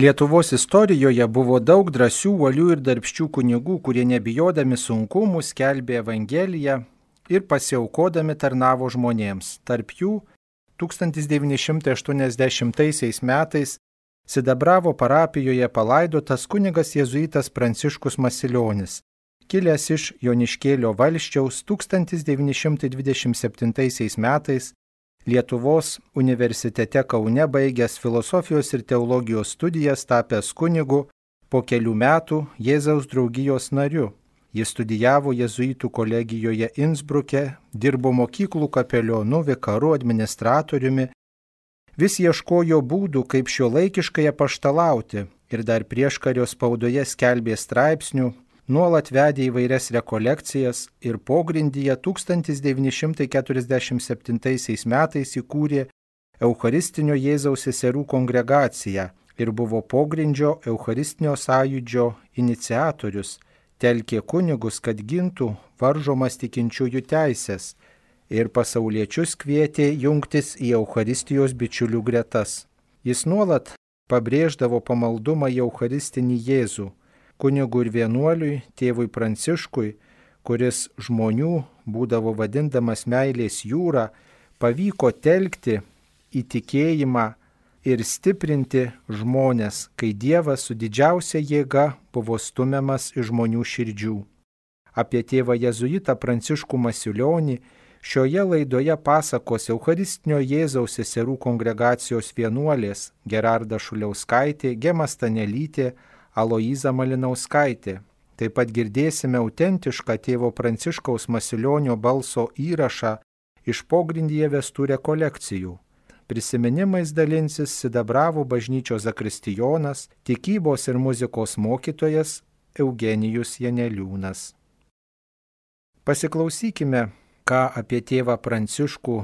Lietuvos istorijoje buvo daug drąsių, uolių ir darbščių kunigų, kurie nebijodami sunkumų skelbė Evangeliją ir pasiaukodami tarnavo žmonėms. Tarp jų 1980 metais Sidabravo parapijoje palaidotas kunigas jėzuitas Pranciškus Masilionis, kilęs iš Joniškėlio valščiaus 1927 metais Lietuvos universitete Kaune baigęs filosofijos ir teologijos studijas tapęs kunigu, po kelių metų Jėzaus draugijos nariu. Jis studijavo jėzuitų kolegijoje Innsbruke, dirbo mokyklų kapelionu, vikaru, administratoriumi, vis ieškojo būdų, kaip šio laikiškai apaštalauti ir dar prieškario spaudoje skelbė straipsnių, nuolat vedė įvairias rekolekcijas ir pogrindyje 1947 metais įkūrė Eucharistinio Jėzaus seserų kongregaciją ir buvo pogrindžio Eucharistinio sąjūdžio iniciatorius, telkė kunigus, kad gintų varžomas tikinčiųjų teisės ir pasauliečius kvietė jungtis į Eucharistijos bičiulių gretas. Jis nuolat pabrėždavo pamaldumą į Eucharistinį Jėzų kunigui ir vienuoliui, tėvui Pranciškui, kuris žmonių būdavo vadindamas meilės jūra, pavyko telkti į tikėjimą ir stiprinti žmonės, kai Dievas su didžiausia jėga buvo stumiamas iš žmonių širdžių. Apie tėvą Jėzuitą Pranciškų Masiulionį šioje laidoje pasakos Eucharistinio Jėzaus seserų kongregacijos vienuolės Gerarda Šuliauskaitė, Gema Stanelytė, Aloiza Malinauskaitė. Taip pat girdėsime autentišką tėvo Pranciškaus Masilionio balso įrašą iš pogrindyje vestų rekolekcijų. Prisiminimais dalinsis Sidabravo bažnyčios zakristijonas, tikybos ir muzikos mokytojas Eugenijus Janeliūnas. Pasiklausykime, ką apie tėvą Pranciškų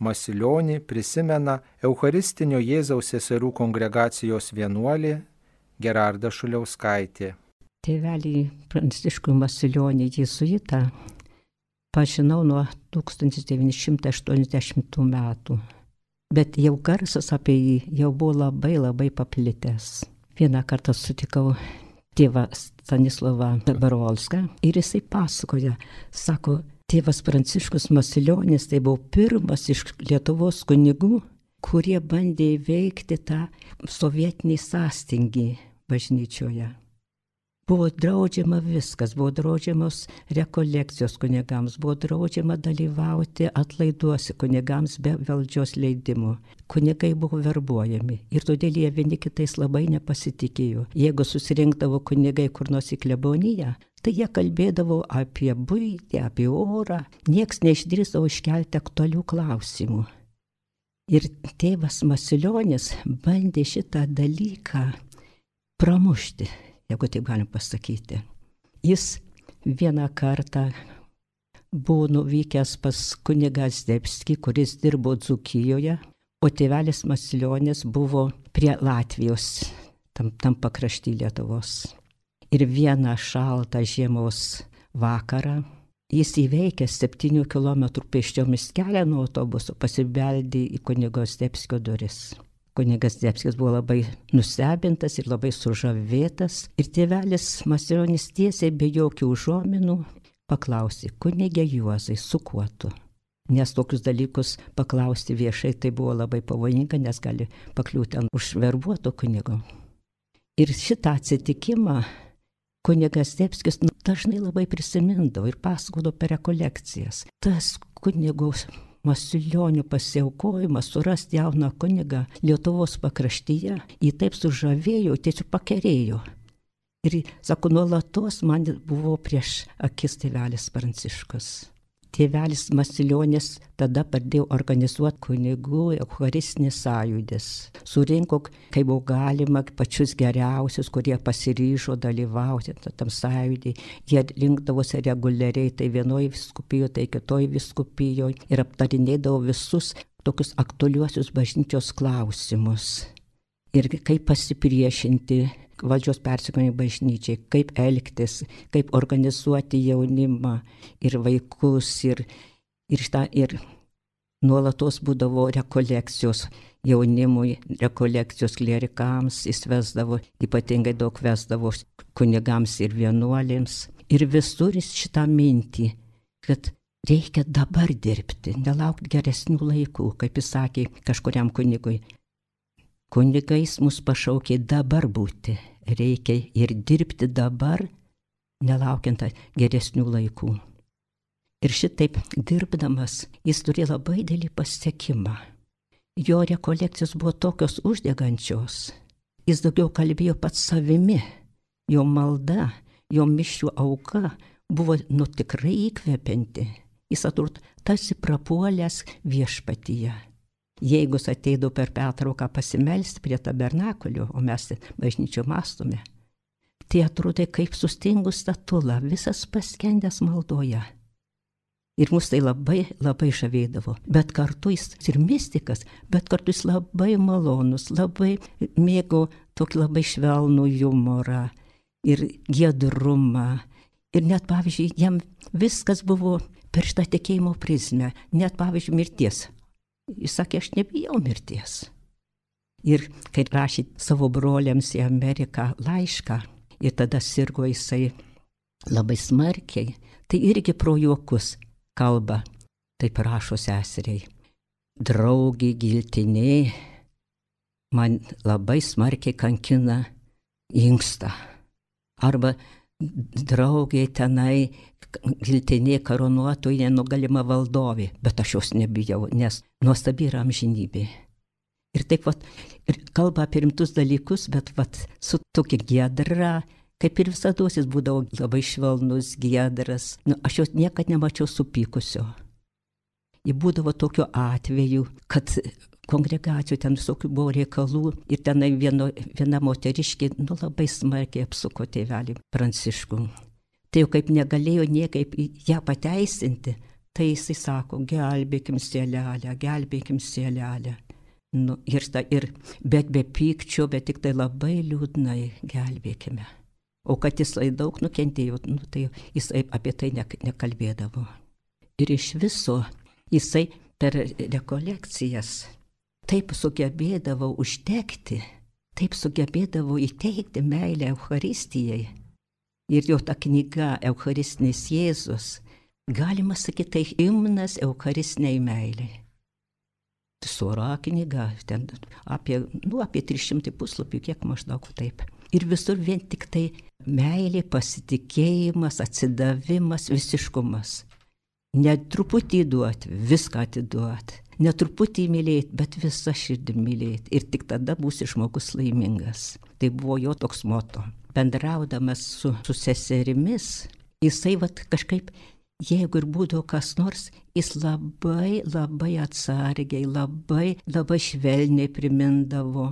Masilionį prisimena Eucharistinio Jėzaus seserų kongregacijos vienuolė Gerarda Šuliauskaitė. Tėvelį Pranciškų Masilionį Jėzuitą pažinau nuo 1980 metų, bet jau garsas apie jį jau buvo labai labai paplitęs. Vieną kartą sutikau tėvą Stanislavą Barolską ir jisai pasakoja, sako, tėvas Pranciškus Masilionis tai buvo pirmas iš Lietuvos kunigų, kurie bandė įveikti tą sovietinį sąstingį bažnyčioje. Buvo draudžiama viskas, buvo draudžiamos rekolekcijos kunigams, buvo draudžiama dalyvauti atlaiduosi kunigams be valdžios leidimų. Kunigai buvo verbuojami ir todėl jie vieni kitais labai nepasitikėjo. Jeigu susirinkdavo kunigai kur nors į kleboniją, tai jie kalbėdavo apie būtį, apie orą, nieks neišdrįsdavo iškelti aktualių klausimų. Ir tėvas Masilionis bandė šitą dalyką pramušti, jeigu taip galim pasakyti. Jis vieną kartą buvo nuvykęs pas kunigą Zdebskį, kuris dirbo Dzukijoje, o tėvelis Masilionės buvo prie Latvijos, tam, tam pakrašty Lietuvos. Ir vieną šaltą žiemos vakarą jis įveikęs 7 km pėsčiomis kelią nuo autobuso pasibeldė į kunigo Zdebskio duris. Kunigas Debskis buvo labai nustebintas ir labai sužavėtas. Ir tėvelis Masilionis tiesiai be jokių užuominų paklausė, kunigė Juozai, su kuo tu? Nes tokius dalykus paklausti viešai tai buvo labai pavojinga, nes gali pakliūti ant užverbuoto kunigo. Ir šitą atsitikimą kunigas Debskis dažnai labai prisimindavo ir pasakodavo per rekolekcijas. Tas kunigos Masilionio pasiaukojimas surasti jauną kunigą Lietuvos pakraštyje, jį taip sužavėjo, tiesiog pakerėjo. Ir, sako, nuolatos man buvo prieš akis tėvelis Pranciškus. Tėvelis Masilionis tada pradėjo organizuoti kunigų Eucharistinės sąjūdis. Surinko, kaip buvo galima, pačius geriausius, kurie pasiryžo dalyvauti tam sąjūdį. Jie rinkdavosi reguliariai, tai vienoje viskupijoje, tai kitoje viskupijoje ir aptarinėdavo visus tokius aktualiuosius bažnyčios klausimus. Ir kaip pasipriešinti valdžios persikojimai bažnyčiai, kaip elgtis, kaip organizuoti jaunimą ir vaikus ir, ir, šitą, ir nuolatos būdavo rekolekcijos jaunimui, rekolekcijos klerikams, jis vesdavo, ypatingai daug vesdavo kunigams ir vienuolėms. Ir visur jis šitą mintį, kad reikia dabar dirbti, nelaukti geresnių laikų, kaip jis sakė kažkuriam kunigui. Kunigais mus pašaukė dabar būti, reikia ir dirbti dabar, nelaukiant geresnių laikų. Ir šitaip dirbdamas jis turėjo labai didelį pasiekimą jo rekolekcijos buvo tokios uždegančios. Jis daugiau kalbėjo pats savimi. Jo malda, jo mišių auka buvo nu tikrai įkvepianti. Jis atrodo tarsi prapuolęs viešpatyje. Jeigu jis ateidavo per pertrauką pasimelsti prie tabernakulio, o mes bažnyčio mastome, tai atrodė kaip sustingus statula, visas paskendęs maldoje. Ir mus tai labai, labai žavėdavo. Bet kartu jis ir mystikas, bet kartu jis labai malonus, labai mėgo tokį labai švelnų humorą ir giedrumą. Ir net, pavyzdžiui, jam viskas buvo per šitą tikėjimo prizmę, net, pavyzdžiui, mirties. Jis sakė, aš nebijau mirties. Ir kai rašė savo broliams į Ameriką laišką, ir tada sirgo jisai labai smarkiai, tai irgi pro juokus kalba, taip rašo seseriai. Draugiai giltinė man labai smarkiai kankina inksta. Arba draugiai tenai giltinė karonuotoje nenugalima valdovė, bet aš jos nebijau, nes nuostabi yra amžinybė. Ir taip pat, ir kalba apie rimtus dalykus, bet vat, su tokia gedra, Kaip ir visada jis būdavo labai švelnus, giedras. Nu, aš jos niekad nemačiau supykusio. Ji būdavo tokiu atveju, kad kongregacijų ten visokių buvo reikalų ir tenai vieno, viena moteriškė nu, labai smarkiai apsuko tėvelį Pranciškų. Tai jau kaip negalėjo niekaip ją pateisinti, tai jisai sako, gelbėkim sėlelę, gelbėkim sėlelę. Nu, ir, ta, ir, bet be pykčio, bet tik tai labai liūdnai gelbėkime. O kad jisai daug nukentėjo, nu, tai jisai apie tai ne, nekalbėdavo. Ir iš viso jisai per rekolekcijas taip sugebėdavo užtekti, taip sugebėdavo įteikti meilę Euharistijai. Ir jo ta knyga Eucharistinis Jėzus, galima sakyti, tai imnas Eucharistiniai meiliai. Sora knyga, ten apie, nu, apie 300 puslapių, kiek maždaug taip. Ir visur vien tik tai meilė, pasitikėjimas, atsidavimas, visiškumas. Netruputį duoti, viską atiduoti. Netruputį mylėti, bet visą širdį mylėti. Ir tik tada būsi žmogus laimingas. Tai buvo jo toks moto. Bendraudamas su, su seserimis, jisai vat kažkaip jeigu ir būdavo kas nors, jis labai, labai atsargiai, labai, labai švelniai primindavo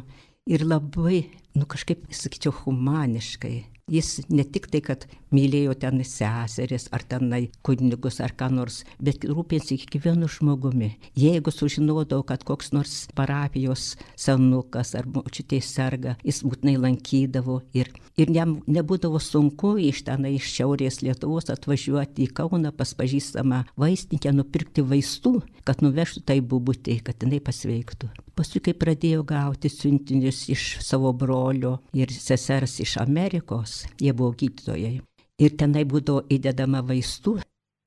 ir labai, nu kažkaip, sakyčiau, humaniškai Jis ne tik tai, kad mylėjo ten seseris ar tenai kunigus ar ką nors, bet rūpėsi kiekvienu žmogumi. Jeigu sužinodavo, kad koks nors parapijos senukas ar močiutė serga, jis būtinai lankydavo ir, ir jam nebūdavo sunku iš tenai iš šiaurės Lietuvos atvažiuoti į Kauną pas pažįstamą vaistinkę, nupirkti vaistų, kad nuvežtų tai bubutį, kad jinai pasveiktų. Paskui, kai pradėjo gauti siuntinius iš savo brolio ir sesers iš Amerikos, jie buvo gydytojai. Ir tenai būdavo įdedama vaistų,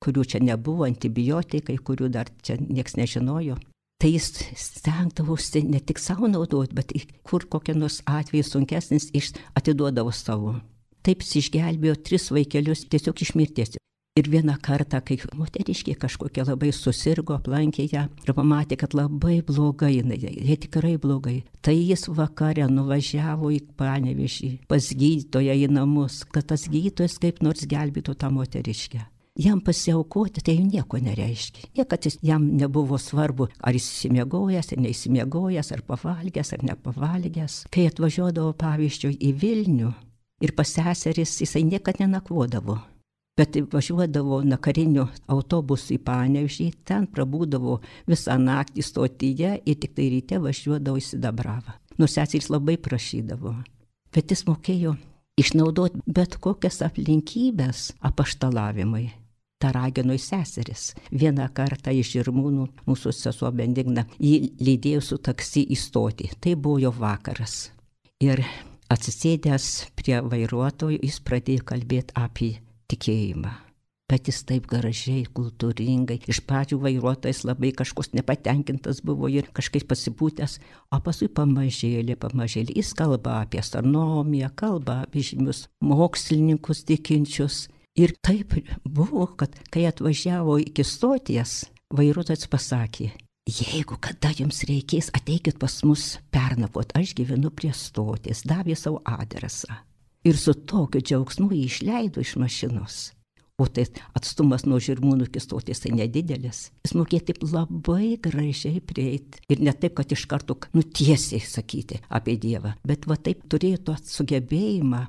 kurių čia nebuvo, antibiotikai, kurių dar čia niekas nežinojo. Tai jis stengdavosi ne tik savo naudoti, bet kur kokia nors atveju sunkesnis, atiduodavo savo. Taip jis išgelbėjo tris vaikelius tiesiog iš mirties. Ir vieną kartą, kai moteriškė kažkokia labai susirgo, aplankė ją ir pamatė, kad labai blogai, jie tikrai blogai, tai jis vakarę nuvažiavo į panevišį pas gydytoją į namus, kad tas gydytojas kaip nors gelbėtų tą moteriškę. Jam pasiaukoti tai nieko nereiškia. Niekad jam nebuvo svarbu, ar jis įsimiegojęs, ar neįsimiegojęs, ar pavalgęs, ar nepavalgęs. Kai atvažiuodavo pavyzdžiui į Vilnių ir pas seseris, jisai niekada nenakvodavo bet važiuodavo nakariniu autobusu į Panežį, ten prabūdavo visą naktį stotyje ir tik tai ryte važiuodavo į Sidabravą. Nors seserys labai prašydavo, bet jis mokėjo išnaudoti bet kokias aplinkybės apaštalavimui. tą ragino į seseris. Vieną kartą iš žirmūnų mūsų sesuo Bendigna jį lydėjo su taksi įstoti. Tai buvo jo vakaras. Ir atsisėdęs prie vairuotojo jis pradėjo kalbėti apie tikėjimą bet jis taip gražiai, kultūringai. Iš pradžių vairuotojas labai kažkoks nepatenkintas buvo ir kažkaip pasipūtęs, o paskui pamažėlė, pamažėlė. Jis kalba apie astronomiją, kalba apie žymius mokslininkus tikinčius. Ir taip buvo, kad kai atvažiavo iki stoties, vairuotojas pasakė, jeigu kada jums reikės, ateikit pas mus pernakvot, aš gyvenu prie stoties, davė savo adresą. Ir su tokiu džiaugsmu jį išleido iš mašinos. O tai atstumas nuo žirmūnų iki stoties tai nedidelis. Jis mokėjo taip labai gražiai prieiti. Ir ne taip, kad iš karto nutiesiai sakyti apie Dievą, bet va taip turėjo to sugebėjimą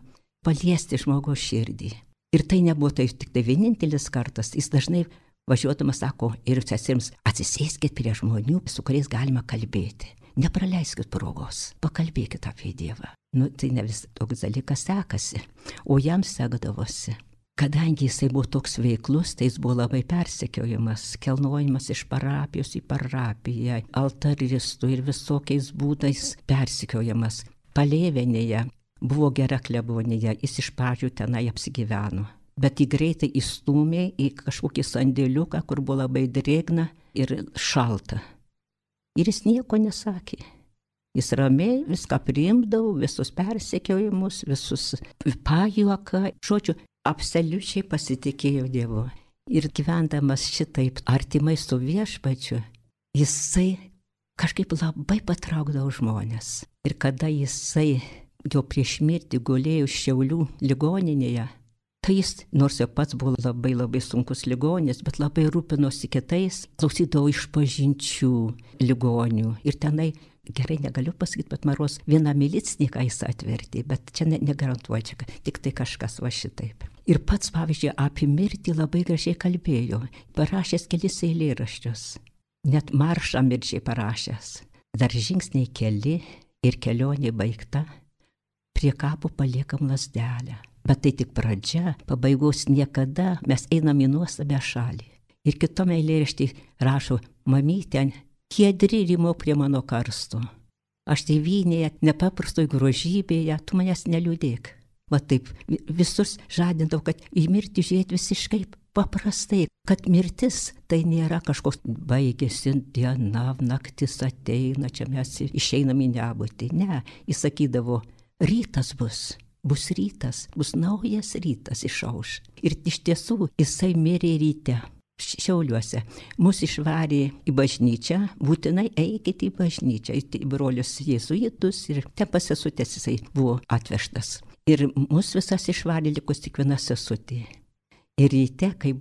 paliesti žmogaus širdį. Ir tai nebuvo tai tik tai vienintelis kartas. Jis dažnai važiuodamas sako ir sesims, atsisėskit prie žmonių, su kuriais galima kalbėti. Nepraleiskit progos, pakalbėkit apie Dievą. Nu, tai ne vis toks dalykas sekasi, o jam sekdavosi. Kadangi jisai buvo toks veiklus, tai jis buvo labai persekiojamas, kelnojimas iš parapijos į parapiją, altaristų ir visokiais būdais persekiojamas. Palėvenėje buvo gera klebonija, jis iš pradžių tenai apsigyveno. Bet jį greitai įstumė į kažkokį sandėliuką, kur buvo labai drėgna ir šalta. Ir jis nieko nesakė. Jis ramiai viską priimdavo, visus persekiojimus, visus pajuoką. Žodžiu, absoliučiai pasitikėjo Dievu. Ir gyvendamas šitaip artimai su viešpačiu, jisai kažkaip labai patraukdavo žmonės. Ir kada jisai jo prieš mirtį gulėjo Šiaulių ligoninėje, tai jis, nors jau pats buvo labai labai sunkus ligonis, bet labai rūpinosi kitais, klausydavo iš pažinčių ligonių. Ir tenai gerai negaliu pasakyti, bet Maros vieną milicininką jis atvertė, bet čia ne, negarantuoju, čia tik tai kažkas va šitaip. Ir pats, pavyzdžiui, apie mirtį labai gražiai kalbėjo, parašęs kelis eilėraščius, net maršą mirčiai parašęs. Dar žingsniai keli ir kelionė baigta, prie kapo paliekam lasdelę. Bet tai tik pradžia, pabaigos niekada mes einam į nuostabę šalį. Ir kitom eilėraštį rašo, mamytė, kiedri rimo prie mano karsto. Aš tėvynėje, nepaprastoj grožybėje, tu manęs neliūdėk. Va taip, visus žadindavau, kad į mirtį žiūrėti visiškai paprastai, kad mirtis tai nėra kažkoks baigėsi diena, naktis ateina, čia mes išeinam į nebūtį. Ne, jis sakydavo, rytas bus, bus rytas, bus naujas rytas išauš. Ir iš tiesų jisai mirė ryte. Šiauliuose. Mūsų išvarė į bažnyčią, būtinai eikite į bažnyčią, į brolius jėzuitus ir ten pasisutės jisai buvo atvežtas. Ir mūsų visas išvarė likus tik viena sesutė. Ir ryte, kai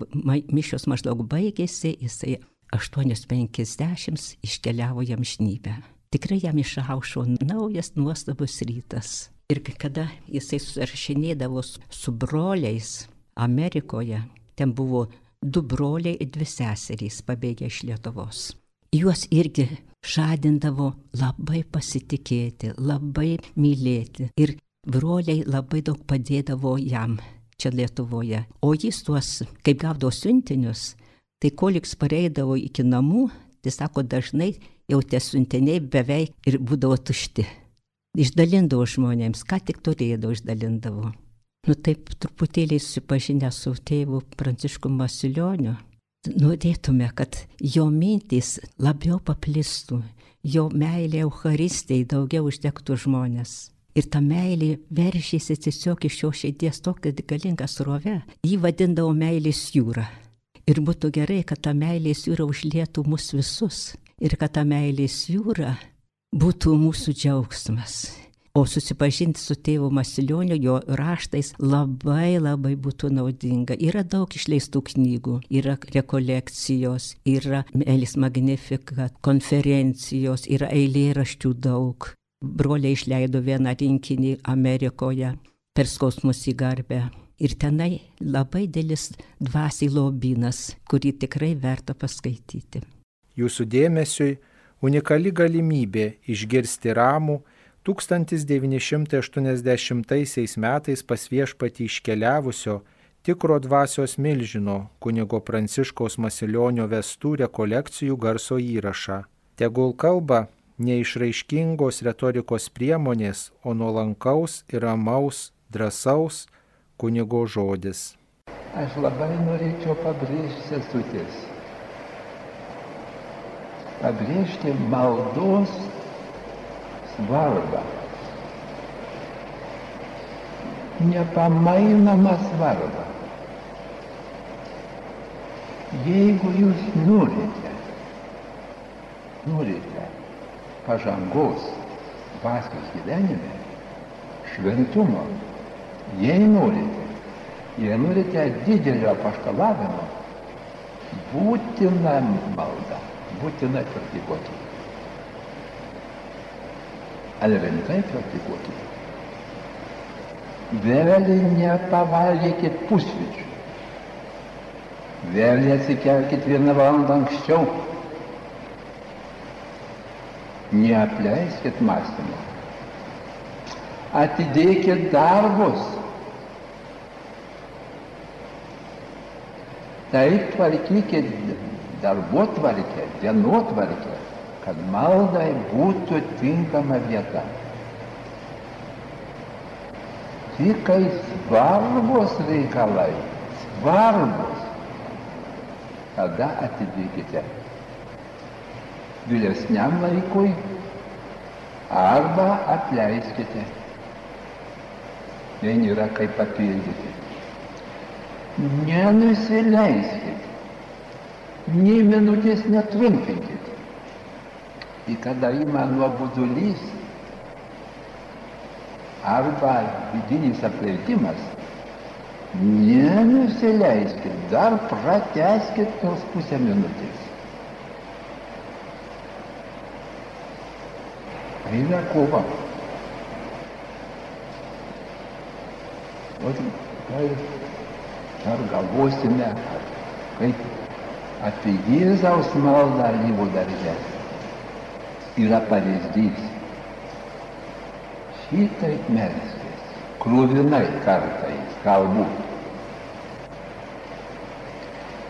mišios maždaug baigėsi, jisai 8.50 iškeliavo jam šnybę. Tikrai jam išaušo naujas nuostabus rytas. Ir kada jisai susirašinėdavo su broliais Amerikoje, ten buvo du broliai ir dvi seserys pabėgę iš Lietuvos. Juos irgi žadindavo labai pasitikėti, labai mylėti ir broliai labai daug padėdavo jam čia Lietuvoje. O jis tuos, kaip gaudavo siuntinius, tai koliks pareidavo iki namų, tai sako, dažnai jau tie siuntiniai beveik ir būdavo tušti. Išdalindavo žmonėms, ką tik turėdavo, išdalindavo. Nu taip truputėlį susipažinę su tėvu Prancišku Masilioniu, norėtume, kad jo mintys labiau paplistų, jo meilė Euharistijai daugiau uždegtų žmonės. Ir ta meilė veržėsi tiesiog iš jo širdies tokia galinga srove. Jį vadindavo meilės jūra. Ir būtų gerai, kad ta meilės jūra užlietų mus visus. Ir kad ta meilės jūra būtų mūsų džiaugsmas. O susipažinti su tėvu Masilioniu, jo raštais labai labai būtų naudinga. Yra daug išleistų knygų, yra rekolekcijos, yra Elis Magnifika, konferencijos, yra eilėraščių daug. Broliai išleido vieną rinkinį Amerikoje per skausmus į garbę. Ir tenai labai dėlis dvasiai lobinas, kurį tikrai verta paskaityti. Jūsų dėmesiui unikali galimybė išgirsti ramų 1980 metais pas viešpatį iškeliavusio tikro dvasios milžino kunigo Pranciškaus Masilionio vestų rekolekcijų garso įrašą. Tegul kalba neišraiškingos retorikos priemonės, o nuolankaus ir ramaus, drąsaus kunigo žodis. Aš labai norėčiau pabrėžti sesutės. Pabrėžti maldos svarbą. Nepamainamą svarbą. Jeigu jūs norite, norite pažangos dvasios gyvenime, šventumo, jei norite, jei norite didelio paštalavimo, būtina malda, būtina praktikuoti. Ar rimtai praktikuoti? Vėlį nepavalgykit pusryčių. Vėlį atsikelkit vieną valandą anksčiau. Neapleiskit mąstymą. Atidėkit darbus. Taip tvarkykit darbotvarkę, dienotvarkę, kad maldai būtų tinkama vieta. Tik kai svarbus reikalai, svarbus, tada atidėkite vėlesniam laikui arba atleiskite. Vieni yra kaip papildyti. Nenusileiskit. Nei minutės netrumpinkit. Į kada ima nuobodulys arba vidinis apleitimas, nenusileiskit, dar prateskit tos pusę minutės. Eina kova. O gal ar galvosime, kaip apie Jėzaus maldą alyvų darže. Yra pavyzdys. Šitaip melskis, krūvinai kartais, galbūt.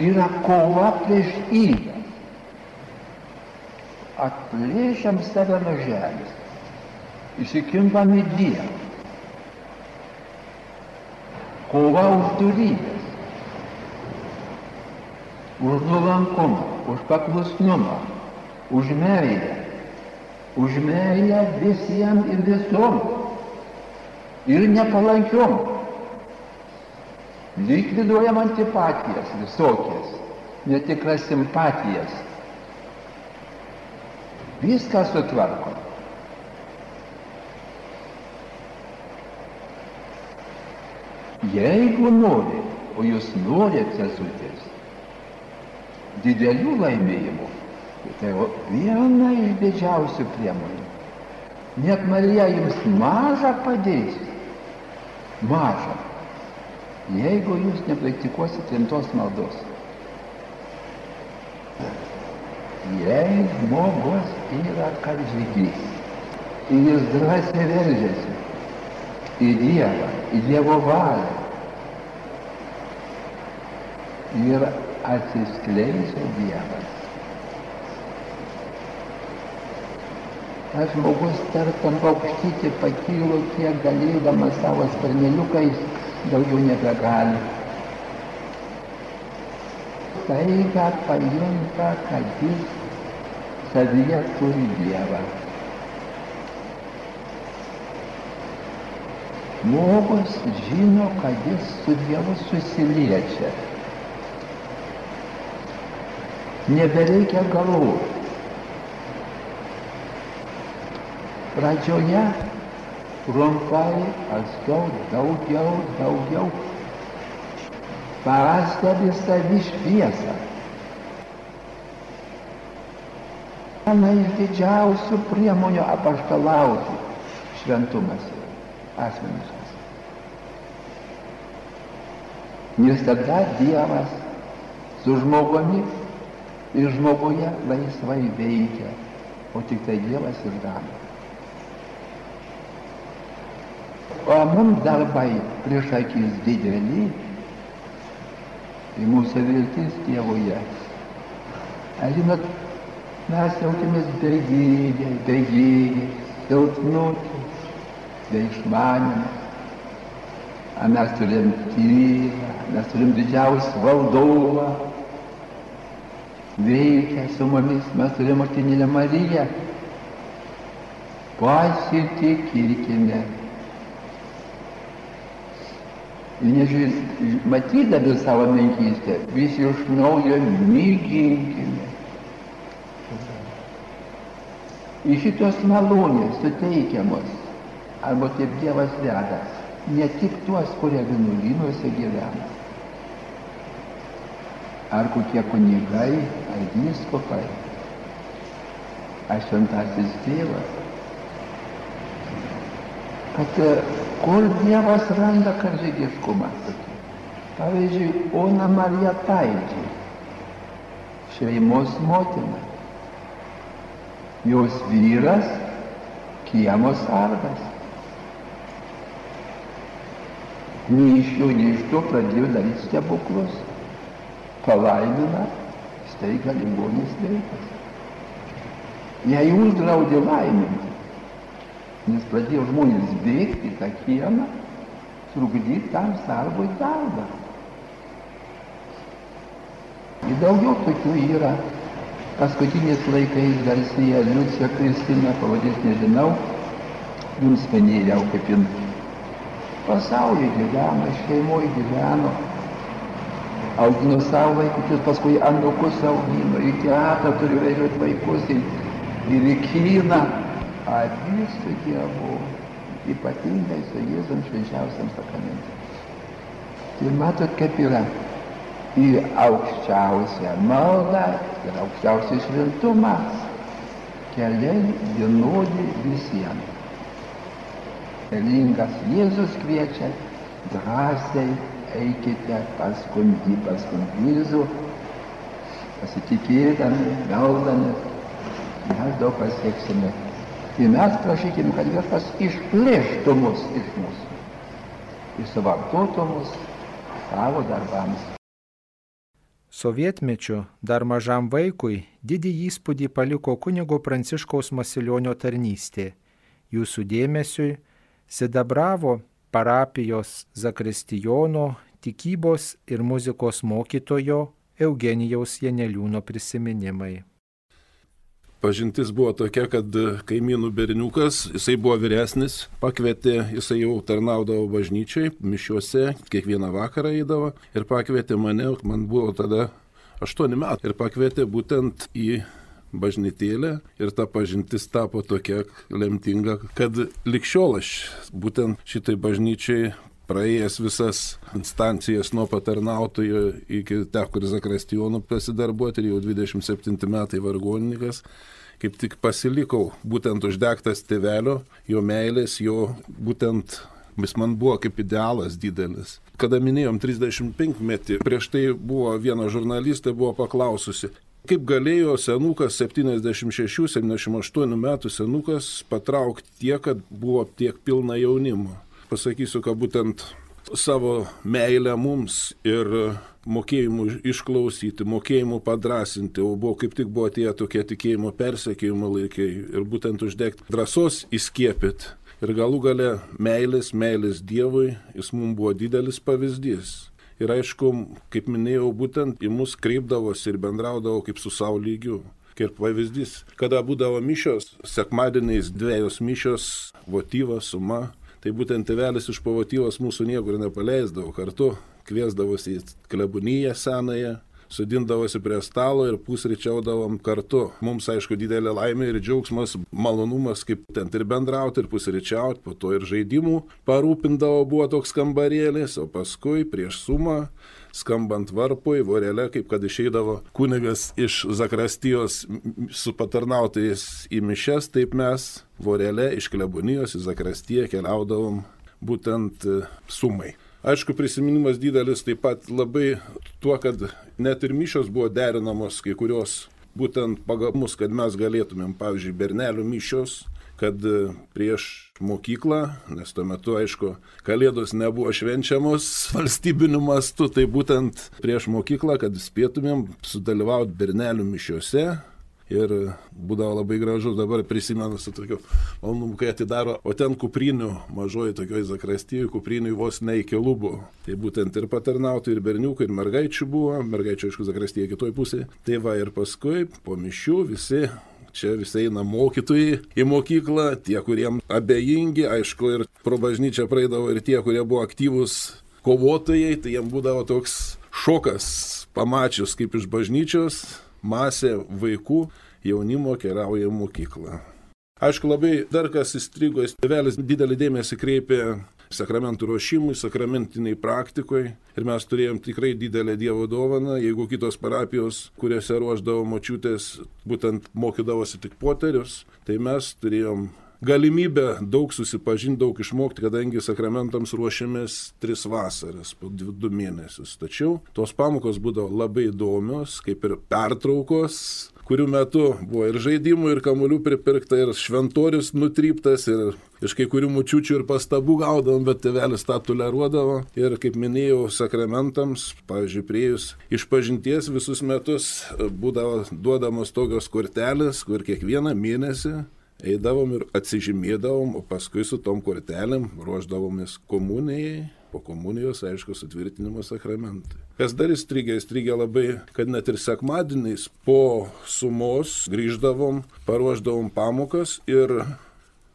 Yra kova prieš įdą. Atplėšiam save nuo žemės. Įsikimpam į Dievą. Kova už durybės už nuolankumą, už paklusnumą, už meilę, už meilę visiems ir visom ir nepalankiom. Likviduojam antipatijas visokias, netikras simpatijas. Viską sutvarkom. Jeigu nori, o jūs norite sesutės, didelių laimėjimų. Tai viena iš didžiausių priemonių. Net Marija jums mažą padės. Mažą. Jeigu jūs nepraktikuosite rimtos maldos. Jei žmogus yra karžygys ir jis drąsiai veržiasi į Dievą, į Dievo valią ir atsiskleidžia Dievas. Tas žmogus tartam paukštyti pakylo kiek galėdamas savo sparneliukais, daugiau nebegali. Staiga pajunta, kad jis savyje turi Dievą. Žmogus žino, kad jis su Dievu susiliečia nebereikia galvoti. Pradžioje trumpai, paskiau daugiau, daugiau. Pastebi savi šviesą. Viena iš didžiausių priemonių apaštalauti šventumas asmeniškas. Nes tada Dievas su žmogumi ir žmoguje laisvai veikia, o tik tai Dievas ir daro. O mums darbai prieš akis dideli, Tai mūsų viltis Dievuje. Ar žinot, mes jaučiamės bejėgiai, bejėgiai, silpnučiai, be išmanimą. Ar mes turim tylą, mes turim didžiausią valdovą, veikia su mumis, mes turim motinėlę Mariją. Pasitikėkime. Nežiūrėt, matydami savo menkystę, vis iš naujo myginkime. Iš šitos malonės suteikiamos, arba taip Dievas veda, ne tik tuos, kurie vienuolynuose gyvena, ar kokie kunigai, ar vyskupai, ar šventasis tėvas. Kad kur Dievas randa karžygiškumą. Pavyzdžiui, Ona Marija Taidžiai, šeimos motina. Jos vyras kiemo sargas. Nei iš jo, nei iš to pradėjo daryti stebuklus palaimina, staiga ligonis veikas. Jei uždraudė laiminti, nes pradėjo žmonės bėgti į tą kiemą, trukdyti tam sargui darbą. Ir daugiau tokių yra. Paskutiniais laikais garsėja Liucija Kristina, pavadės nežinau, jums penėliau kaip jin pasaulyje gyveno, šeimoje gyveno, augino savo vaikučius, paskui anūkus augino, į teatrą turi važiuoti vaikus ir į kiną. Abi su Dievu, ypatingai su Jėzum švenčiausiam sakramente. Tai matot, kaip yra į aukščiausią maldą ir aukščiausią šventumą keliai vienodi visiems. Relingas Jėzus kviečia drąsiai eikite paskui jį, paskui Jėzų, pasitikėdami, gaudami, mes daug pasieksime. Ir mes prašykime, kad viešpas išplėštų mus iš mūsų ir suvartotų mus savo darbams. Sovietmečiu dar mažam vaikui didį įspūdį paliko kunigo Pranciškaus Masilionio tarnystė. Jūsų dėmesiui Sidabravo parapijos Zakristijono tikybos ir muzikos mokytojo Eugenijaus Janeliūno prisiminimai. Pažintis buvo tokia, kad kaimynų berniukas, jisai buvo vyresnis, pakvietė, jisai jau tarnaudavo bažnyčiai, mišiuose, kiekvieną vakarą eidavo ir pakvietė mane, man buvo tada 8 metai, ir pakvietė būtent į bažnytėlę ir ta pažintis tapo tokia lemtinga, kad likščiol aš būtent šitai bažnyčiai praėjęs visas instancijas nuo patarnautojo iki teko ir Zakrastijonų pasidarbuoti ir jau 27 metai vargonininkas, kaip tik pasilikau būtent uždegtas tėvelio, jo meilės, jo būtent Jis man buvo kaip idealas didelis. Kada minėjom 35 metį, prieš tai buvo viena žurnalistė buvo paklaususi, Kaip galėjo senukas 76-78 metų senukas patraukti tiek, kad buvo tiek pilna jaunimo. Pasakysiu, kad būtent savo meilę mums ir mokėjimu išklausyti, mokėjimu padrasinti, o buvo kaip tik buvo tie tokie tikėjimo persekėjimo laikai ir būtent uždegti drąsos įskiepit. Ir galų gale meilės, meilės Dievui, jis mums buvo didelis pavyzdys. Ir aišku, kaip minėjau, būtent į mus kreipdavosi ir bendraudavo kaip su savo lygiu. Kaip pavyzdys, kada būdavo mišios, sekmadieniais dviejos mišios, votyvas, suma, tai būtent tėvelis iš pavotyvos mūsų niekur nepaleisdavo, kartu kviesdavosi į klebuniją senąją, sudindavosi prie stalo ir pusryčiaudavom kartu. Mums, aišku, didelė laimė ir džiaugsmas, malonumas, kaip ten ir bendrauti, ir pusryčiauti, po to ir žaidimų parūpindavo buvo toks kambarėlis, o paskui prieš sumą skambant varpui, vorelė, kaip kad išeidavo kunigas iš Zakrastijos su patarnautais į mišes, taip mes vorelė iš Klebonijos į Zakrastiją keliaudavom būtent e, sumai. Aišku, prisiminimas didelis taip pat labai tuo, kad net ir mišios buvo derinamos kai kurios būtent pagal mus, kad mes galėtumėm, pavyzdžiui, bernelių mišios, kad prieš mokyklą, nes tuo metu, aišku, kalėdos nebuvo švenčiamos valstybiniu mastu, tai būtent prieš mokyklą, kad spėtumėm sudalyvauti bernelių mišiuose, ir būdavo labai gražu, dabar prisimenu su tokiu malonumu, kai atidaro, o ten kuprinių, mažoji tokioje zakrastyje, kuprinių vos ne iki lubų. Tai būtent ir patarnautų, ir berniukų, ir mergaičių buvo, mergaičių aišku zakrastyje kitoj pusėje. Tai va ir paskui po mišių visi čia visi eina mokytojai į mokyklą, tie, kuriems abejingi, aišku, ir pro bažnyčią praeidavo ir tie, kurie buvo aktyvūs kovotojai, tai jiems būdavo toks šokas, pamačius kaip iš bažnyčios masė vaikų jaunimo keliauja į mokyklą. Aišku, labai dar kas įstrigo, tėvelis didelį dėmesį kreipė sakramentų ruošimui, sakramentiniai praktikoje ir mes turėjom tikrai didelę Dievo dovaną, jeigu kitos parapijos, kuriuose ruoždavo močiutės, būtent mokydavosi tik poterius, tai mes turėjom galimybę daug susipažinti, daug išmokti, kadangi sakramentams ruošiamės tris vasaras, po dvi, du mėnesius. Tačiau tos pamokos būdavo labai įdomios, kaip ir pertraukos, kurių metu buvo ir žaidimų, ir kamuolių pripirkta, ir šventorius nutryptas, ir iš kai kurių mučiučių ir pastabų gaudavom, bet tėvelis tą toleruodavo. Ir kaip minėjau, sakramentams, pavyzdžiui, priejus iš pažinties visus metus būdavo duodamos tokios kortelės, kur kiekvieną mėnesį eidavom ir atsižymėdavom, o paskui su tom kortelėm ruoždavomės komunijai po komunijos, aišku, sutvirtinimo sakramentai. Kas dar įstrigė, įstrigė labai, kad net ir sekmadieniais po sumos grįždavom, paruoždavom pamokas ir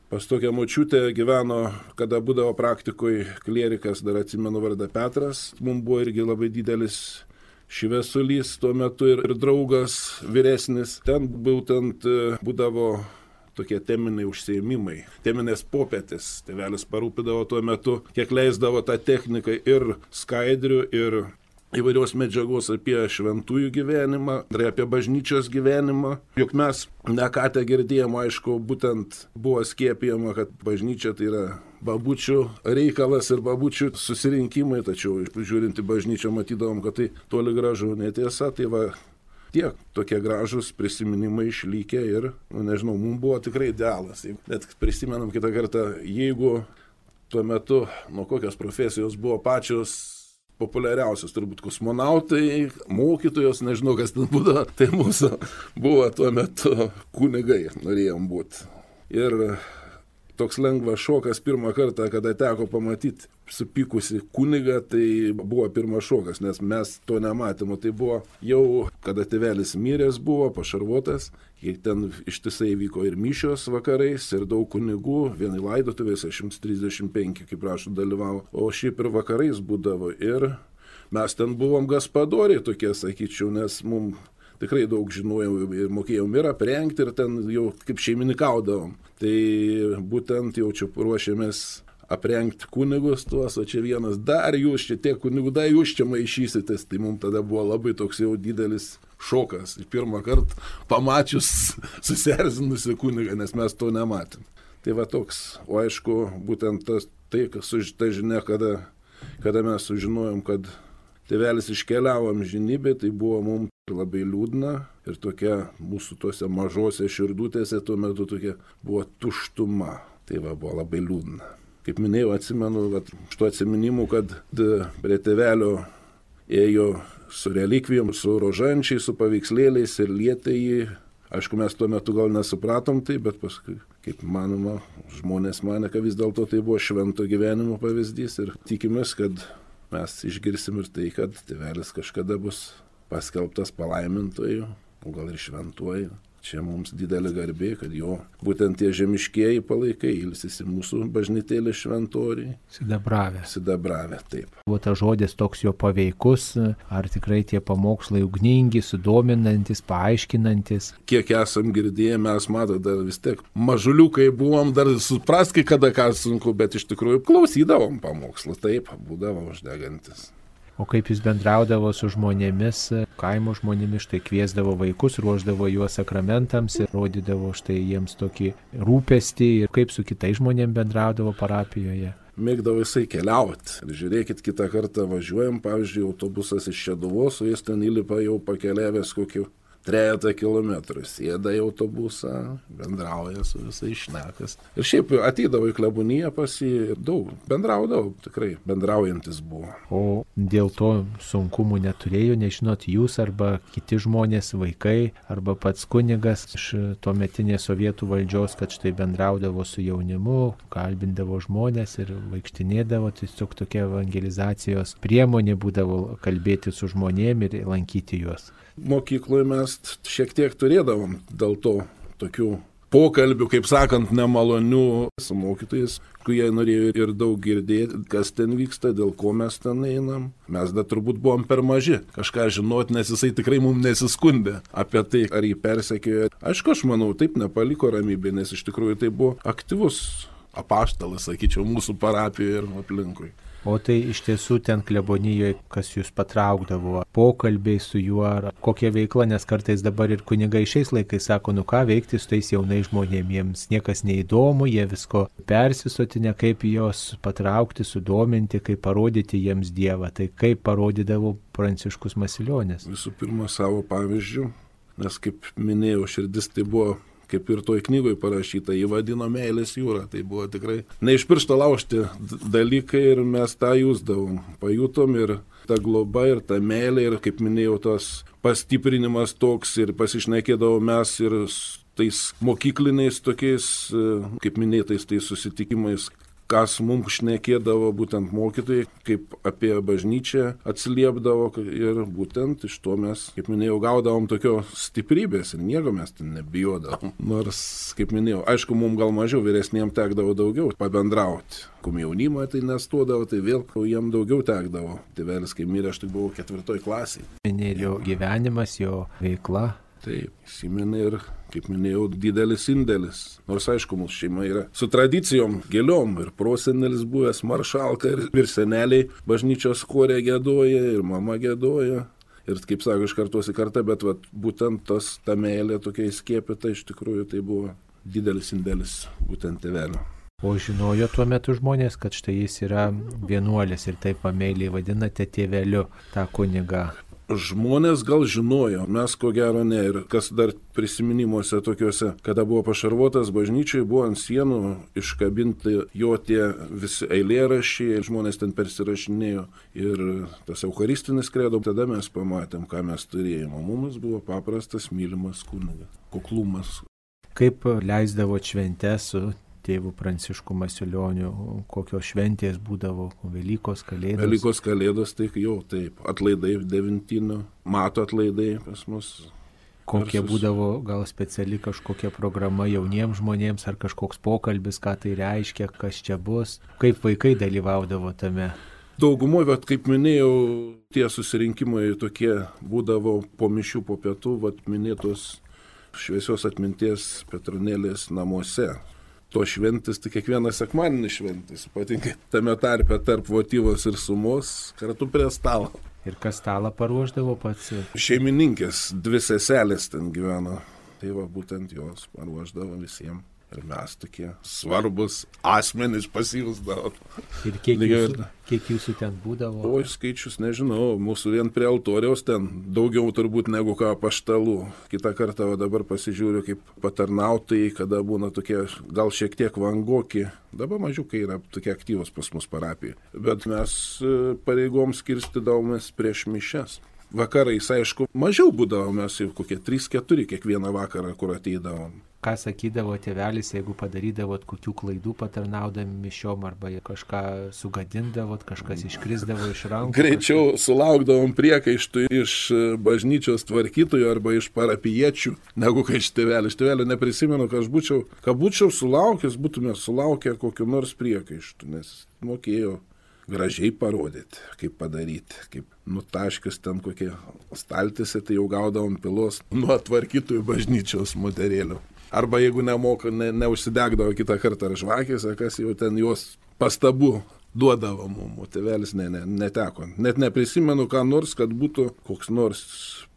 Pas tokią močiutę gyveno, kada būdavo praktikoje klierikas, dar atsimenu vardą Petras, mums buvo irgi labai didelis šviesulys tuo metu ir, ir draugas vyresnis. Ten būtent e, būdavo tokie teminiai užsiemimai, teminės popietės. Tevelis parūpidavo tuo metu, kiek leisdavo tą techniką ir skaidrių, ir įvairios medžiagos apie šventųjų gyvenimą, ir apie bažnyčios gyvenimą. Juk mes nekatę girdėjom, aišku, būtent buvo skiepijama, kad bažnyčia tai yra babučių reikalas ir babučių susirinkimai, tačiau žiūrint į bažnyčią matydavom, kad tai toli gražu netiesa, tai va tiek tokie gražus prisiminimai išlikę ir, nu, nežinau, mums buvo tikrai idealas. Net prisimenam kitą kartą, jeigu tuo metu, nuo kokios profesijos buvo pačios populiariausios, turbūt kosmonautai, mokytojos, nežinau, kas ten būdavo, tai mūsų buvo tuo metu kunigai, norėjom būti. Ir toks lengvas šokas pirmą kartą, kada teko pamatyti supykusi kunigą, tai buvo pirmas šokas, nes mes to nematėme. Tai buvo jau, kada tėvelis miręs buvo, pašarvotas, kiek ten ištisai vyko ir mišios vakarais, ir daug kunigų, vienai laidotuvėse 135, kaip prašau, dalyvavo, o šiaip ir vakarais būdavo. Ir mes ten buvom gaspadoriai tokie, sakyčiau, nes mums tikrai daug žinojau ir mokėjom ir aprengti, ir ten jau kaip šeiminykaudavom. Tai būtent jau čia ruošiamės aprengti kunigus tuos, o čia vienas, dar jūs čia tiek kunigų, dar jūs čia maišysitės, tai mums tada buvo labai toks jau didelis šokas. Pirmą kartą pamačius susierzinusi kunigą, nes mes to nematėm. Tai va toks, o aišku, būtent tas, tai, kas žinia, kada, kada mes sužinojom, kad tėvelis iškeliavo amžinybė, tai buvo mums labai liūdna ir tokia mūsų tuose mažose širdutėse tuo metu tokia buvo tuštuma. Tai va buvo labai liūdna. Kaip minėjau, atsimenu, kad iš tų atsiminimų, kad prie tėvelio ėjo su relikvijom, su rožančiais, su paveikslėliais ir lietė jį. Aišku, mes tuo metu gal nesupratom tai, bet paskui, kaip manoma, žmonės mane, kad vis dėlto tai buvo švento gyvenimo pavyzdys ir tikimės, kad mes išgirsim ir tai, kad tėvelis kažkada bus paskelbtas palaimintoju, o gal ir šventuoju. Čia mums didelė garbė, kad jo būtent tie žemiškieji palaikai ilsisi mūsų bažnytėlė šventoriai. Sidabravę. Sidabravę, taip. Buvo tas žodis toks jo paveikus, ar tikrai tie pamokslai ugningi, sudominantis, paaiškinantis. Kiek esam girdėję, mes matome dar vis tiek mažuliukai buvom, dar supras, kai kada ką sunku, bet iš tikrųjų klausydavom pamokslą, taip, būdavo uždegantis. O kaip jis bendraudavo su žmonėmis, kaimo žmonėmis, štai kviesdavo vaikus, ruoždavo juos sakramentams ir rodydavo štai jiems tokį rūpestį ir kaip su kitais žmonėmis bendraudavo parapijoje. Mėgdavo jisai keliauti. Ir žiūrėkit, kitą kartą važiuojam, pavyzdžiui, autobusas iš Šeduvos, o jis ten įlipa jau pakeliavęs kokiu trejata kilometrų, sėda į autobusą, bendrauja su visais šnekas. Ir šiaip ateidavo į kleboniją pas jį ir daug bendraudavo, tikrai bendraujantis buvo. O dėl to sunkumų neturėjo, nežinot, jūs arba kiti žmonės, vaikai, arba pats kunigas iš tuo metinės sovietų valdžios, kad štai bendraudavo su jaunimu, kalbindavo žmonės ir vaikštinėdavo, tiesiog tokia evangelizacijos priemonė būdavo kalbėti su žmonėmis ir lankyti juos. Mokykloje mes šiek tiek turėdavom dėl to tokių pokalbių, kaip sakant, nemalonių su mokytojais, kurie norėjo ir daug girdėti, kas ten vyksta, dėl ko mes ten einam. Mes dar turbūt buvom per maži kažką žinoti, nes jisai tikrai mums nesiskundė apie tai, ar jį persekiojo. Aišku, aš manau, taip nepaliko ramybė, nes iš tikrųjų tai buvo aktyvus apaštalas, sakyčiau, mūsų parapijoje ir aplinkui. O tai iš tiesų ten klebonijoje, kas jūs patraukdavo, pokalbiai su juo ar kokia veikla, nes kartais dabar ir kunigai šiais laikais sako, nu ką veikti su tais jaunais žmonėmis, jiems niekas neįdomu, jie visko persisotinę, kaip juos patraukti, sudominti, kaip parodyti jiems Dievą. Tai kaip parodydavo Pranciškus Masiljonis. Visų pirma, savo pavyzdžių, nes kaip minėjau, širdis tai buvo kaip ir toj knygoj parašyta, jį vadino meilės jūra. Tai buvo tikrai ne iš piršto laužti dalykai ir mes tą jūsdavom. Pajutom ir ta globa, ir ta meilė, ir kaip minėjau, tas pastiprinimas toks ir pasišnekėdavom mes ir tais mokykliniais tokiais, kaip minėtais, tais susitikimais, kas mums šnekėdavo būtent mokytojai, kaip apie bažnyčią atsiliepdavo ir būtent iš to mes, kaip minėjau, gaudavom tokio stiprybės ir nieko mes ten nebijodavom. Nors, kaip minėjau, aišku, mums gal mažiau, vyresniem tekdavo daugiau pabendrauti. Kum jaunimą tai nestuodavo, tai vėl jiem daugiau tekdavo. Tėvelis, kai mirė, aš tik buvau ketvirtoj klasiai. Minėjo gyvenimas, jo veikla. Taip, įsiminė ir, kaip minėjau, didelis indėlis. Nors aišku, mūsų šeima yra su tradicijom, gėliom. Ir prosenelis buvęs maršalka, ir, ir seneliai bažnyčios korė gėdoja, ir mama gėdoja. Ir kaip sako, iš kartos į kartą, bet vat, būtent tas, ta meilė tokia įskiepita, iš tikrųjų tai buvo didelis indėlis būtent tėvelio. O žinojo tuo metu žmonės, kad štai jis yra vienuolis ir taip pameiliai vadinate tėveliu tą kunigą. Žmonės gal žinojo, mes ko gero ne. Ir kas dar prisiminimuose tokiuose, kada buvo pašarvotas bažnyčiai, buvo ant sienų iškabinti jo tie visi eilėrašiai, žmonės ten persirašinėjo ir tas eucharistinis kredo, tada mes pamatėm, ką mes turėjome. Mums buvo paprastas, mylimas kunigas, kuklumas. Kaip leisdavo šventę su tėvu Prancišku Masiulioniu, kokios šventės būdavo, Velykos kalėdos. Velykos kalėdos, tai jau taip, atlaidai devintino, mato atlaidai pas mus. Kokie būdavo gal speciali kažkokia programa jauniems žmonėms ar kažkoks pokalbis, ką tai reiškia, kas čia bus, kaip vaikai dalyvaudavo tame. Daugumoje, kaip minėjau, tie susirinkimai tokie būdavo po mišių, po pietų, vat minėtos šviesios atminties Petronėlės namuose to šventis, tai kiekvieną sekmanį šventis, ypatingai tame tarpe tarp votyvos ir sumos, kartu prie stalo. Ir kas stalą paruoždavo pats? Šeimininkės, dvi seselės ten gyveno, tai va būtent jos paruoždavo visiems. Ir mes tokie svarbus asmenys pasijūsdavo. Ir kiek jūsų, kiek jūsų ten būdavo? O skaičius nežinau, mūsų vien prie altoriaus ten daugiau turbūt negu ką paštalų. Kita kartą dabar pasižiūriu kaip patarnautojai, kada būna tokie gal šiek tiek vangoki. Dabar mažiukai yra tokie aktyvus pas mus parapijai. Bet mes e, pareigom skirstydavomės prieš mišes. Vakarais, aišku, mažiau būdavome, jau kokie 3-4 kiekvieną vakarą, kur ateidavom ką sakydavo tėvelis, jeigu padarydavot kokių klaidų patarnaudami mišiom arba kažką sugadindavot, kažkas iškrisdavo iš rankų. Greičiau kažkas... sulaukdavom priekaištų iš bažnyčios tvarkytojų arba iš parapiečių, negu kai iš tėvelio. Iš tėvelio neprisimenu, kad aš būčiau, kad būčiau sulaukęs, būtume sulaukę kokiu nors priekaištų, nes mokėjau gražiai parodyti, kaip padaryti, kaip nutaškius ten kokie staltėse, tai jau gaudavom pilos nuo tvarkytojų bažnyčios moterėlių. Arba jeigu nemoka, ne, neužsidegdavo kitą kartą ar žvakėse, kas jau ten juos pastabų duodavo mums, tėvelis ne, ne, neteko. Net neprisimenu, ką nors, kad būtų koks nors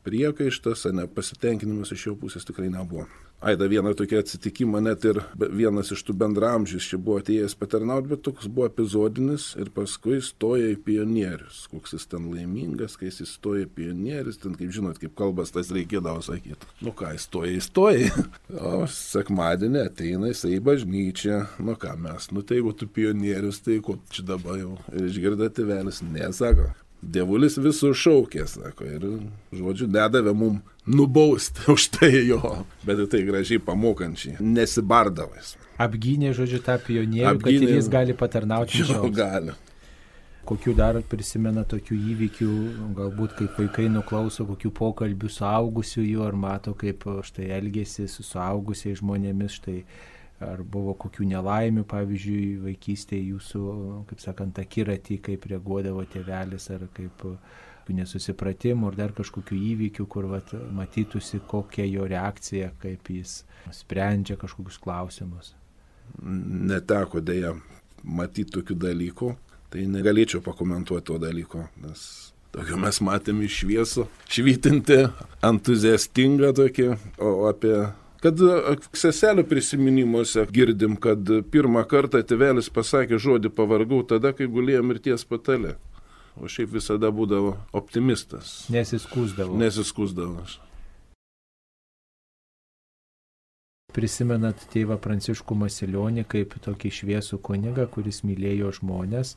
priekaištas, nepasitenkinimas iš jo pusės tikrai nebuvo. Aida vieną tokį atsitikimą, net ir vienas iš tų bendramžius čia buvo atėjęs patarnauti, bet toks buvo epizodinis ir paskui stoja į pionierius. Koks jis ten laimingas, kai jis įstoja į pionierius, ten kaip žinot, kaip kalbas tas reikėdavo sakyti. Nu ką, įstoja, įstoja. O sekmadienį ateina jisai į bažnyčią. Nu ką mes, nu tai jeigu tu pionierius, tai ko čia dabar jau. Ir išgirda tėvelis, nesako. Dievulis visų šaukė, sako, ir, žodžiu, nedavė mum nubausti už tai jo, bet tai gražiai pamokančiai, nesibardavais. Apgynė, žodžiu, tą pionierių, Apgynė, kad jis gali patarnauti. Jo, gali. Kokių dar prisimena tokių įvykių, galbūt kaip vaikai nuklauso kokių pokalbių su augusiu jų, ar mato, kaip štai elgėsi su suaugusiais žmonėmis, štai ar buvo kokių nelaimių, pavyzdžiui, vaikystėje jūsų, kaip sakant, akiratį, kaip reaguodavo tėvelis, ar kaip nesusipratimų, ar dar kažkokių įvykių, kur vat, matytųsi, kokia jo reakcija, kaip jis sprendžia kažkokius klausimus. Neteko dėja matyti tokių dalykų, tai negalėčiau pakomentuoti to dalyko, nes Tokio mes matėme iš šviesų, švytinti, entuziastingą tokį, o apie Kad e, seselio prisiminimuose girdim, kad pirmą kartą tėvelis pasakė žodį pavargau tada, kai gulėjo mirties patale. O šiaip visada būdavo optimistas. Nesiskūsdavo. Nesiskūsdavo. Prisimenat tėvą Pranciškų Masilionį kaip tokį šviesų kunigą, kuris mylėjo žmonės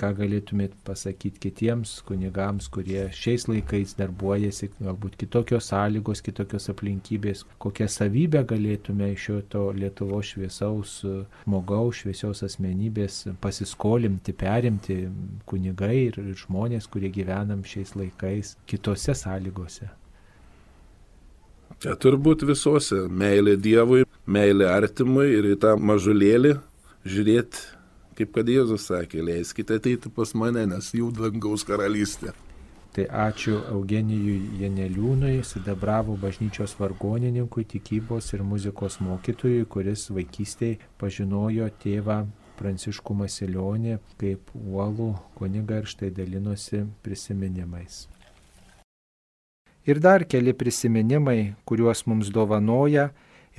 ką galėtumėt pasakyti kitiems kunigams, kurie šiais laikais darbuojasi, galbūt kitokios sąlygos, kitokios aplinkybės, kokią savybę galėtume iš šio to Lietuvo šviesaus žmogaus, šviesios asmenybės pasiskolimti, perimti kunigai ir žmonės, kurie gyvenam šiais laikais kitose sąlygose. Čia turbūt visose - meilė Dievui, meilė artimui ir į tą mažulėlį žiūrėti Kaip kad Jėzus sakė, leiskite ateiti pas mane, nes jų dangaus karalystė. Tai ačiū Eugenijui Janeliūnui, Sidabravo bažnyčios vargonininkui, tikybos ir muzikos mokytojui, kuris vaikystėje pažinojo tėvą Pranciškų Masilionį kaip uolų kuniga ir štai dalinosi prisiminimais. Ir dar keli prisiminimai, kuriuos mums dovanoja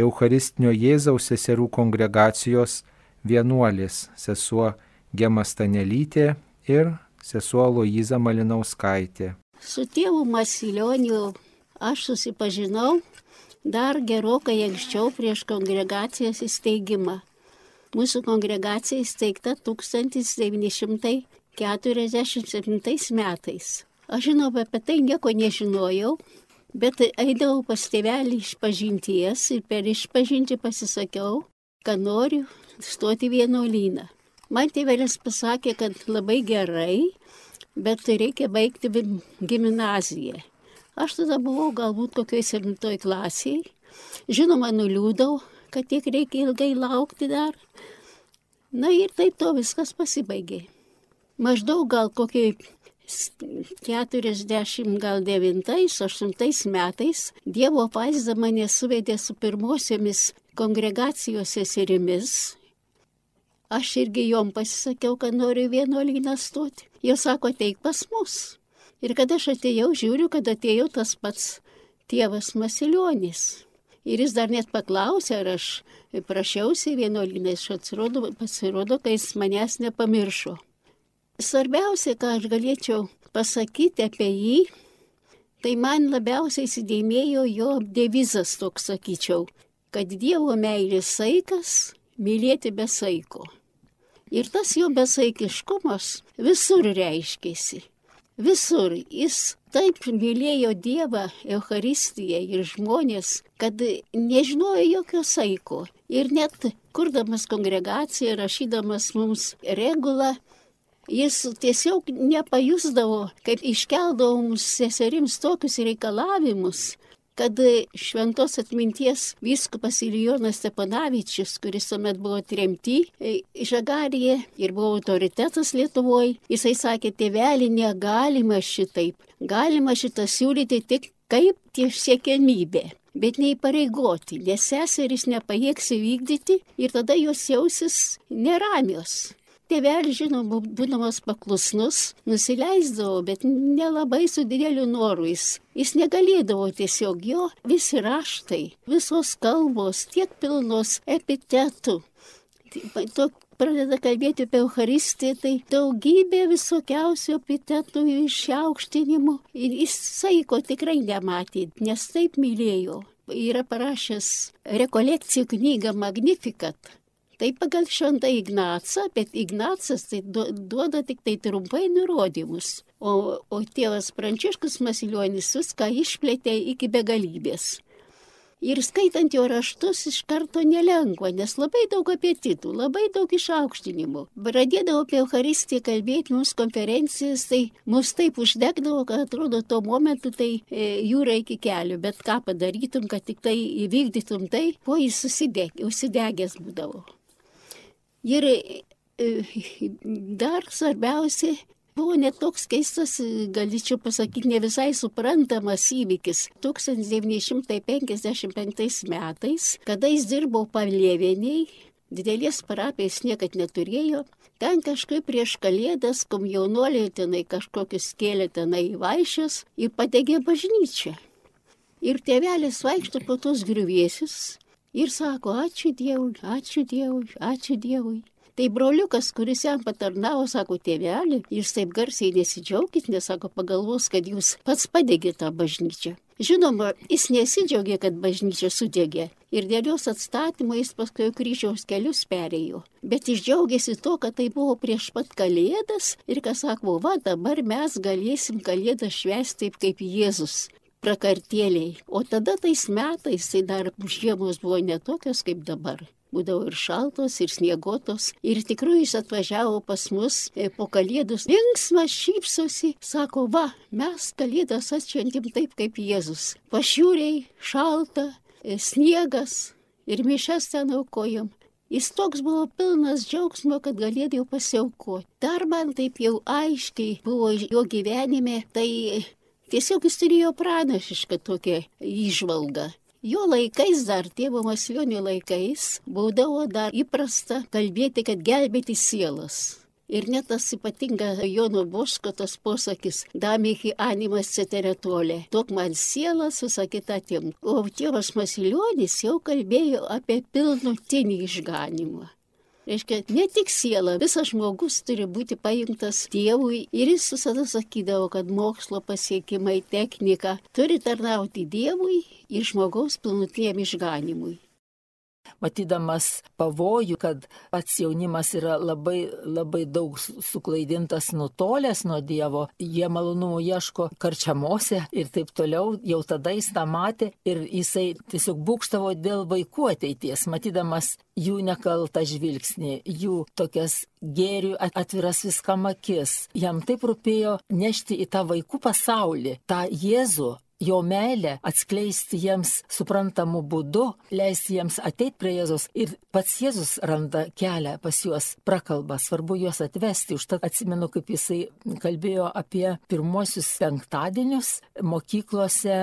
Eucharistinio Jėzaus seserų kongregacijos vienuolis sesuo Gema Stanelytė ir sesuo Loiza Malinauskaitė. Su tėvu Masilioniu aš susipažinau dar gerokai anksčiau prieš kongregacijos įsteigimą. Mūsų kongregacija įsteigta 1947 metais. Aš žinau, apie tai nieko nežinojau, bet eidavau pas tėvelį iš pažinties ir per išpažinti pasisakiau, kad noriu stoti vienuolyną. Man tėvelis pasakė, kad labai gerai, bet reikia baigti gimnaziją. Aš tada buvau galbūt kokioj septintoj klasiai. Žinoma, nuliūdau, kad tiek reikia ilgai laukti dar. Na ir taip to viskas pasibaigė. Maždaug gal kokiai 40, gal 9, 8 metais Dievo apvaizda mane suvedė su pirmosiomis kongregacijos seserimis Aš irgi jom pasisakiau, kad noriu vienuolyną stoti. Jos sako, teik pas mus. Ir kada aš atėjau, žiūriu, kad atėjo tas pats tėvas Masilionis. Ir jis dar net paklausė, ar aš prašiausi vienuolynę, iš atsirodo, pasirodo, kad jis manęs nepamiršo. Svarbiausia, ką aš galėčiau pasakyti apie jį, tai man labiausiai įsidėmėjo jo devizas toks, sakyčiau, kad Dievo meilės saikas mylėti be saiko. Ir tas jo besaikiškumas visur reiškėsi. Visur jis taip mylėjo Dievą, Eucharistiją ir žmonės, kad nežinojo jokio saiko. Ir net kurdamas kongregaciją, rašydamas mums regulą, jis tiesiog nepajusdavo, kaip iškeldavo mums seserims tokius reikalavimus, kad šventos atminties vyskupas Ilijonas Stepanavičius, kuris tuomet buvo tremty, e, žagarėje ir buvo autoritetas Lietuvoje, jisai sakė, tėvelį negalima šitaip, galima šitą siūlyti tik kaip tiesiekiamybė bet neįpareigoti, nes seserys nepajėgs įvykdyti ir tada jos jausis neramios. Tėvelis, žinoma, būdamas paklusnus, nusileisdavo, bet nelabai su dideliu noru. Jis, jis negalėdavo tiesiog jo visi raštai, visos kalbos, tiek pilnos epitetų. To pradeda kalbėti apie Eucharistiją, tai daugybė visokiausių epitetų išaukštinimų ir jis saiko tikrai nematė, nes taip mylėjo. Yra parašęs rekolekcijų knygą Magnificat. Tai pagal šventą Ignacą, bet Ignacas tai duoda tik tai trumpai nurodymus, o, o tėvas Pranciškus Masilionis viską išplėtė iki begalybės. Ir skaitant jo raštus iš karto nelengva, nes labai daug apetitų, labai daug išaukštinimų. Pradėdavo apie Eucharistiją kalbėti mums konferencijas, tai mus taip uždegdavo, kad atrodo tuo momentu tai e, jūra iki kelių, bet ką padarytum, kad tik tai įvykdytum tai, po jis susideg, užsidegęs būdavo. Ir e, dar svarbiausia, buvo net toks keistas, galėčiau pasakyti, ne visai suprantamas įvykis. 1955 metais, kada jis dirbo palėvieniai, didelės parapijos niekad neturėjo, ten kažkaip prieš kalėdas komjaunuoliai tenai kažkokius kėlė tenai vaišės ir padegė bažnyčią. Ir tėvelis vaikšto po tos griuvėsius ir sako, ačiū Dievui, ačiū Dievui, ačiū Dievui. Tai broliukas, kuris jam patarnavo, sako, tėvelį, jūs taip garsiai nesidžiaugit, nes sako, pagalvos, kad jūs pats padegėte tą bažnyčią. Žinoma, jis nesidžiaugė, kad bažnyčia sudegė ir dėl jos atstatymo jis paskui kryžiaus kelius perėjo. Bet jis džiaugiasi to, kad tai buvo prieš pat kalėdas ir kas sako, va dabar mes galėsim kalėdą švęsti taip kaip Jėzus prakartėliai. O tada tais metais, tai dar žiemos buvo netokios kaip dabar būdavo ir šaltos, ir sniegotos. Ir tikrai jis atvažiavo pas mus e, po kalėdus. Linksmas šypsosi, sako, va, mes kalėdas atšventim taip kaip Jėzus. Pašiūriai, šalta, e, sniegas ir mišes ten aukojom. Jis toks buvo pilnas džiaugsmo, kad galėdėjau pasiaukoti. Dar man taip jau aiškiai buvo jo gyvenime, tai tiesiog jis turėjo pranašišką tokią įžvalgą. Jo laikais, dar tėvo Maslionio laikais, būdavo dar įprasta kalbėti, kad gelbėti sielas. Ir net tas ypatinga Jono Boško tas posakis, damihi animas ceteretolė, tok man sielas, visą kitą tim. O tėvas Masilionis jau kalbėjo apie pilnutinį išganimą. Reiškia, ne tik siela, visas žmogus turi būti paimtas Dievui ir jis visada sakydavo, kad mokslo pasiekimai, technika turi tarnauti Dievui ir žmogaus pilnutiem išganimui matydamas pavojų, kad pats jaunimas yra labai, labai daug suklaidintas, nutolęs nuo Dievo, jie malonumų ieško karčiamose ir taip toliau, jau tada jis tą matė ir jisai tiesiog būkštavo dėl vaikų ateities, matydamas jų nekaltą žvilgsnį, jų tokias gėrių atviras viskam akis. Jam taip rūpėjo nešti į tą vaikų pasaulį, tą Jėzų, jo meilę atskleisti jiems suprantamu būdu, leisti jiems ateiti prie Jėzus ir pats Jėzus randa kelią pas juos, prakalba, svarbu juos atvesti. Užtat atsimenu, kaip jisai kalbėjo apie pirmosius penktadienius mokyklose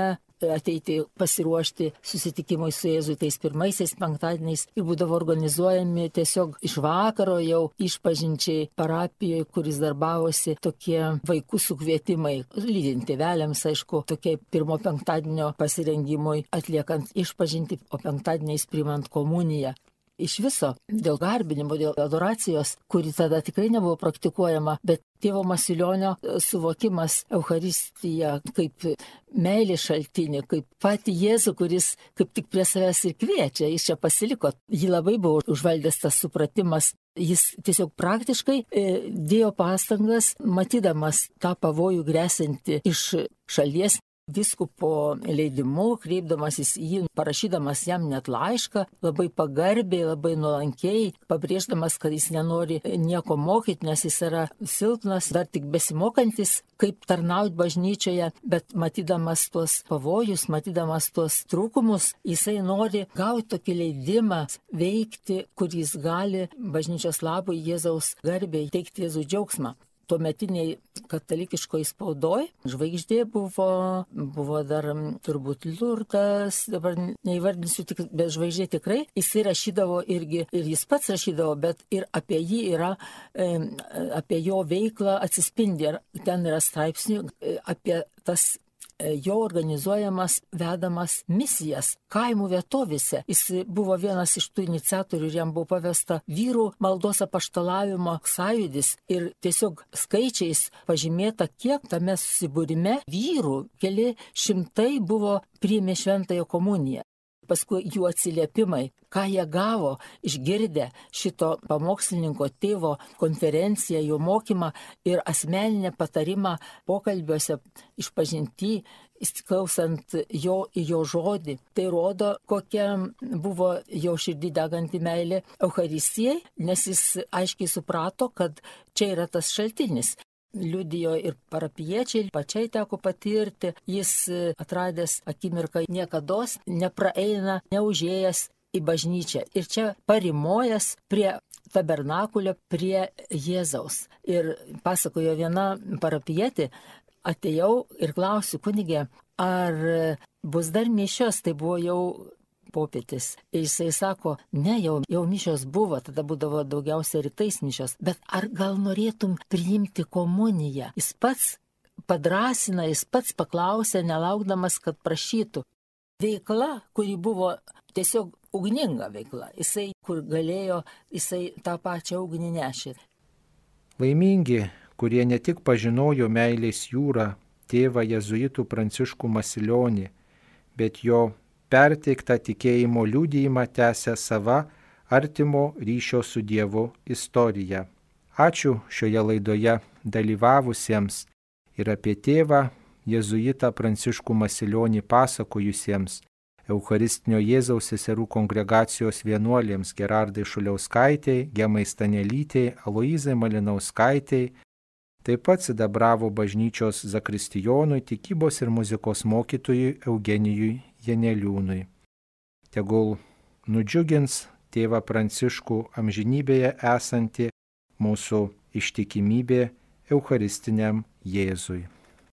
ateiti pasiruošti susitikimui su Jėzu tais pirmaisiais penktadieniais ir būdavo organizuojami tiesiog iš vakaro jau išpažinčiai parapijoje, kuris darbavosi tokie vaikų sukvietimai, lydinti vėliams, aišku, tokie pirmo penktadienio pasirengimui atliekant išpažinti, o penktadieniais primant komuniją. Iš viso, dėl garbinimo, dėl adoracijos, kuri tada tikrai nebuvo praktikuojama, bet tėvo Masilionio e, suvokimas Euharistiją kaip meilės šaltinį, kaip patį Jėzų, kuris kaip tik prie savęs ir kviečia, jis čia pasiliko. Jį labai buvo užvaldęs tas supratimas. Jis tiesiog praktiškai e, dėjo pastangas, matydamas tą pavojų grėsinti iš šalies, Viskupo leidimu, kreipdamasis į jį, parašydamas jam net laišką, labai pagarbiai, labai nuolankiai, pabrėždamas, kad jis nenori nieko mokyti, nes jis yra silpnas, dar tik besimokantis, kaip tarnauti bažnyčioje, bet matydamas tuos pavojus, matydamas tuos trūkumus, jisai nori gauti tokį leidimą veikti, kur jis gali bažnyčios labui Jėzaus garbiai teikti Jėzų džiaugsmą. Tuometiniai katalikiškoji spaudoj. Žvaigždė buvo, buvo dar turbūt Lurtas, dabar neįvardinsiu, tik, bet žvaigždė tikrai, jisai rašydavo irgi, ir jis pats rašydavo, bet ir apie jį yra, apie jo veiklą atsispindi, ten yra straipsnių apie tas E, jo organizuojamas vedamas misijas kaimų vietovėse. Jis buvo vienas iš tų iniciatorių ir jam buvo pavesta vyrų maldos apaštalavimo sąjudis ir tiesiog skaičiais pažymėta, kiek tame susibūrime vyrų, keli šimtai buvo priėmė šventąją komuniją paskui jų atsiliepimai, ką jie gavo išgirdę šito pamokslininko tėvo konferenciją, jo mokymą ir asmeninę patarimą pokalbiuose išpažinti, įsiklausant jo į jo žodį. Tai rodo, kokia buvo jo širdį deganti meilė Euharistijai, nes jis aiškiai suprato, kad čia yra tas šaltinis liudijo ir parapiečiai, pačiai teko patirti, jis e, atradęs akimirką niekada nepraeina, neužėjęs į bažnyčią. Ir čia parimojas prie tabernakulio, prie Jėzaus. Ir pasakojo viena parapietė, atėjau ir klausiu kunigė, ar bus dar mišios, tai buvo jau popietis. Ir jisai sako, ne, jau, jau mišios buvo, tada būdavo daugiausia rytais mišios, bet ar gal norėtum priimti komuniją? Jis pats padrasina, jis pats paklausė, nelaukdamas, kad prašytų. Veikla, kuri buvo tiesiog ugninga veikla, jisai kur galėjo, jisai tą pačią ugnį nešė. Laimingi, kurie ne tik pažinojo meilės jūrą, tėvą Jėzuitų Pranciškų Masilionį, bet jo perteiktą tikėjimo liūdėjimą tęsia sava artimo ryšio su Dievu istorija. Ačiū šioje laidoje dalyvavusiems ir apie tėvą Jėzuitą Pranciškų Masilionį pasakojusiems Eucharistinio Jėzaus seserų kongregacijos vienuolėms Gerardai Šuliauskaitėjai, Gemai Stanelytėjai, Aloizai Malinauskaitėjai, taip pat sidabravo bažnyčios zakristijonui, tikybos ir muzikos mokytojui Eugenijui Janeliūnui. Tegul nudžiugins tėvą Pranciškų amžinybėje esanti mūsų ištikimybė Eucharistiniam Jėzui.